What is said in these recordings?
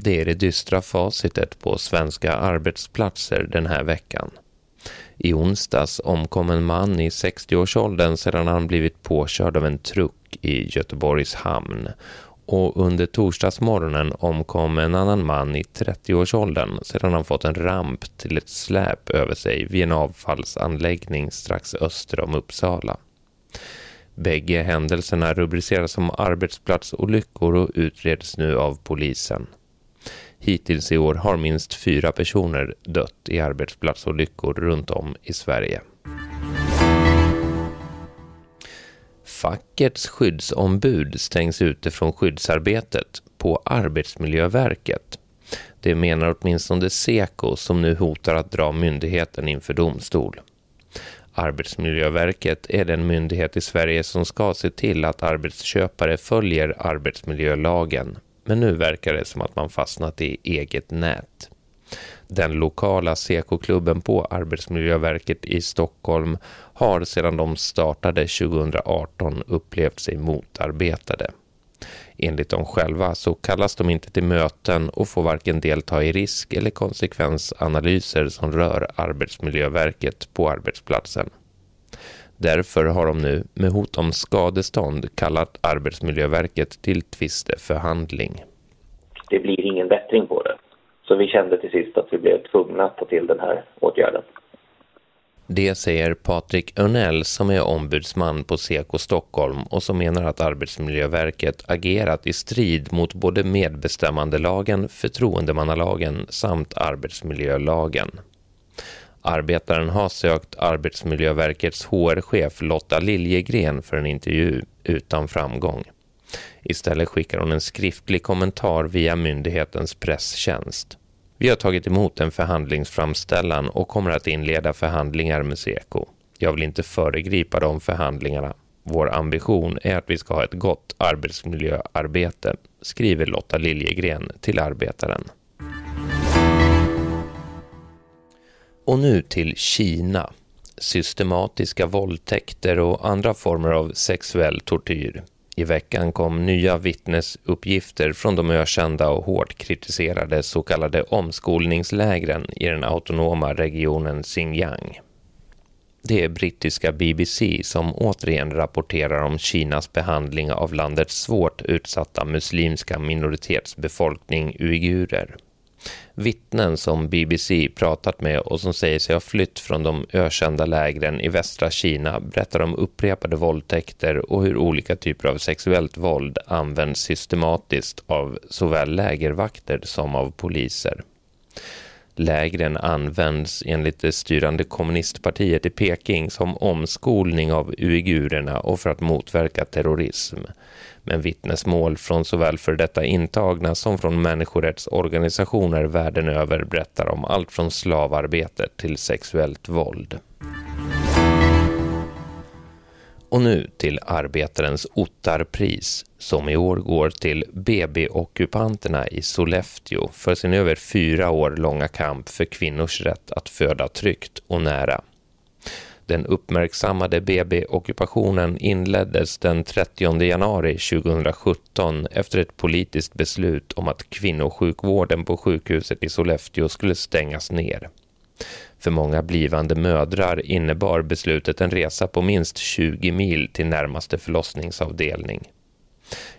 Det är det dystra facitet på svenska arbetsplatser den här veckan. I onsdags omkom en man i 60-årsåldern sedan han blivit påkörd av en truck i Göteborgs hamn. Och under torsdagsmorgonen omkom en annan man i 30-årsåldern sedan han fått en ramp till ett släp över sig vid en avfallsanläggning strax öster om Uppsala. Bägge händelserna rubriceras som arbetsplatsolyckor och utreds nu av polisen. Hittills i år har minst fyra personer dött i arbetsplatsolyckor runt om i Sverige. Fackets skyddsombud stängs ute från skyddsarbetet på Arbetsmiljöverket. Det menar åtminstone Seko som nu hotar att dra myndigheten inför domstol. Arbetsmiljöverket är den myndighet i Sverige som ska se till att arbetsköpare följer arbetsmiljölagen. Men nu verkar det som att man fastnat i eget nät. Den lokala Seko-klubben på Arbetsmiljöverket i Stockholm har sedan de startade 2018 upplevt sig motarbetade. Enligt dem själva så kallas de inte till möten och får varken delta i risk- eller konsekvensanalyser som rör Arbetsmiljöverket på arbetsplatsen. Därför har de nu med hot om skadestånd kallat Arbetsmiljöverket till tvisteförhandling. Det blir ingen bättring på det. Så vi kände till sist att vi blev tvungna att ta till den här åtgärden. Det säger Patrik Örnell som är ombudsman på Seko Stockholm och som menar att Arbetsmiljöverket agerat i strid mot både medbestämmandelagen, förtroendemannalagen samt arbetsmiljölagen. Arbetaren har sökt Arbetsmiljöverkets HR-chef Lotta Liljegren för en intervju utan framgång. Istället skickar hon en skriftlig kommentar via myndighetens presstjänst. Vi har tagit emot en förhandlingsframställan och kommer att inleda förhandlingar med Seko. Jag vill inte föregripa de förhandlingarna. Vår ambition är att vi ska ha ett gott arbetsmiljöarbete, skriver Lotta Liljegren till Arbetaren. Och nu till Kina. Systematiska våldtäkter och andra former av sexuell tortyr. I veckan kom nya vittnesuppgifter från de ökända och hårt kritiserade så kallade omskolningslägren i den autonoma regionen Xinjiang. Det är brittiska BBC som återigen rapporterar om Kinas behandling av landets svårt utsatta muslimska minoritetsbefolkning uigurer. Vittnen som BBC pratat med och som säger sig ha flytt från de ökända lägren i västra Kina berättar om upprepade våldtäkter och hur olika typer av sexuellt våld används systematiskt av såväl lägervakter som av poliser. Lägren används enligt det styrande kommunistpartiet i Peking som omskolning av uigurerna och för att motverka terrorism men vittnesmål från såväl för detta intagna som från människorättsorganisationer världen över berättar om allt från slavarbete till sexuellt våld. Och nu till arbetarens Ottarpris som i år går till BB-ockupanterna i Sollefteå för sin över fyra år långa kamp för kvinnors rätt att föda tryggt och nära. Den uppmärksammade BB-ockupationen inleddes den 30 januari 2017 efter ett politiskt beslut om att kvinnosjukvården på sjukhuset i Sollefteå skulle stängas ner. För många blivande mödrar innebar beslutet en resa på minst 20 mil till närmaste förlossningsavdelning.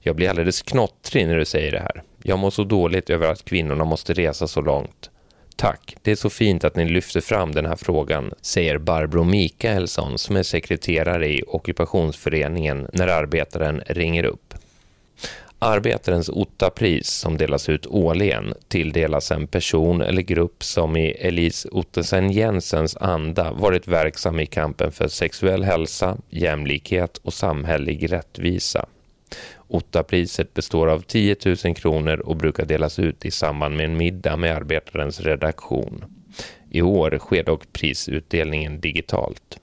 Jag blir alldeles knottrig när du säger det här. Jag mår så dåligt över att kvinnorna måste resa så långt. Tack, det är så fint att ni lyfter fram den här frågan, säger Barbro Mikaelsson som är sekreterare i ockupationsföreningen när arbetaren ringer upp. Arbetarens Ottapris som delas ut årligen tilldelas en person eller grupp som i Elise Ottesen Jensens anda varit verksam i kampen för sexuell hälsa, jämlikhet och samhällelig rättvisa. Ottapriset består av 10 000 kronor och brukar delas ut i samband med en middag med arbetarens redaktion. I år sker dock prisutdelningen digitalt.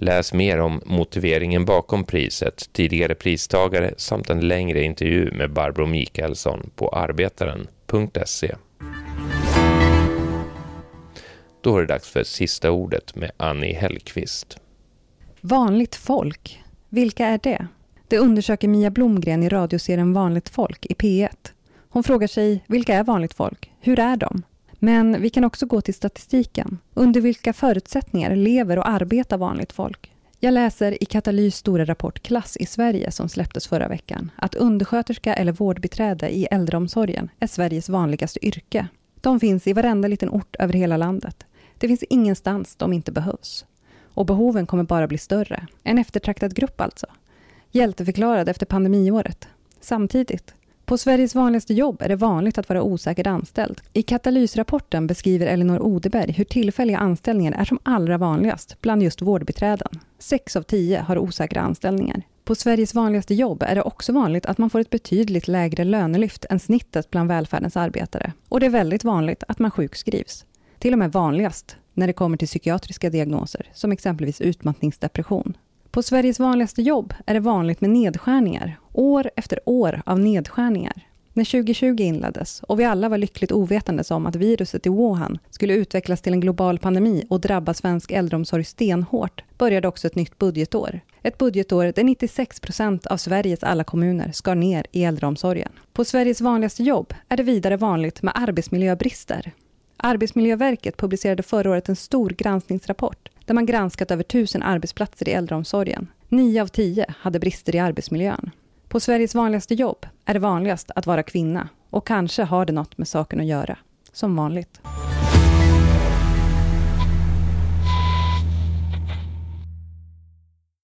Läs mer om motiveringen bakom priset, tidigare pristagare samt en längre intervju med Barbro Mikaelsson på arbetaren.se. Då är det dags för sista ordet med Annie Hellqvist. Vanligt folk, vilka är det? Det undersöker Mia Blomgren i radioserien Vanligt folk i P1. Hon frågar sig, vilka är vanligt folk? Hur är de? Men vi kan också gå till statistiken. Under vilka förutsättningar lever och arbetar vanligt folk? Jag läser i Katalys stora rapport Klass i Sverige som släpptes förra veckan att undersköterska eller vårdbiträde i äldreomsorgen är Sveriges vanligaste yrke. De finns i varenda liten ort över hela landet. Det finns ingenstans de inte behövs. Och behoven kommer bara bli större. En eftertraktad grupp alltså. Hjälteförklarad efter pandemiåret. Samtidigt, på Sveriges vanligaste jobb är det vanligt att vara osäkert anställd. I katalysrapporten beskriver Elinor Odeberg hur tillfälliga anställningar är som allra vanligast bland just vårdbiträden. Sex av tio har osäkra anställningar. På Sveriges vanligaste jobb är det också vanligt att man får ett betydligt lägre lönelyft än snittet bland välfärdens arbetare. Och det är väldigt vanligt att man sjukskrivs. Till och med vanligast när det kommer till psykiatriska diagnoser, som exempelvis utmattningsdepression. På Sveriges vanligaste jobb är det vanligt med nedskärningar, år efter år av nedskärningar. När 2020 inleddes och vi alla var lyckligt ovetandes om att viruset i Wuhan skulle utvecklas till en global pandemi och drabba svensk äldreomsorg stenhårt, började också ett nytt budgetår. Ett budgetår där 96 procent av Sveriges alla kommuner skar ner i äldreomsorgen. På Sveriges vanligaste jobb är det vidare vanligt med arbetsmiljöbrister. Arbetsmiljöverket publicerade förra året en stor granskningsrapport där man granskat över tusen arbetsplatser i äldreomsorgen. Nio av tio hade brister i arbetsmiljön. På Sveriges vanligaste jobb är det vanligast att vara kvinna och kanske har det något med saken att göra. Som vanligt.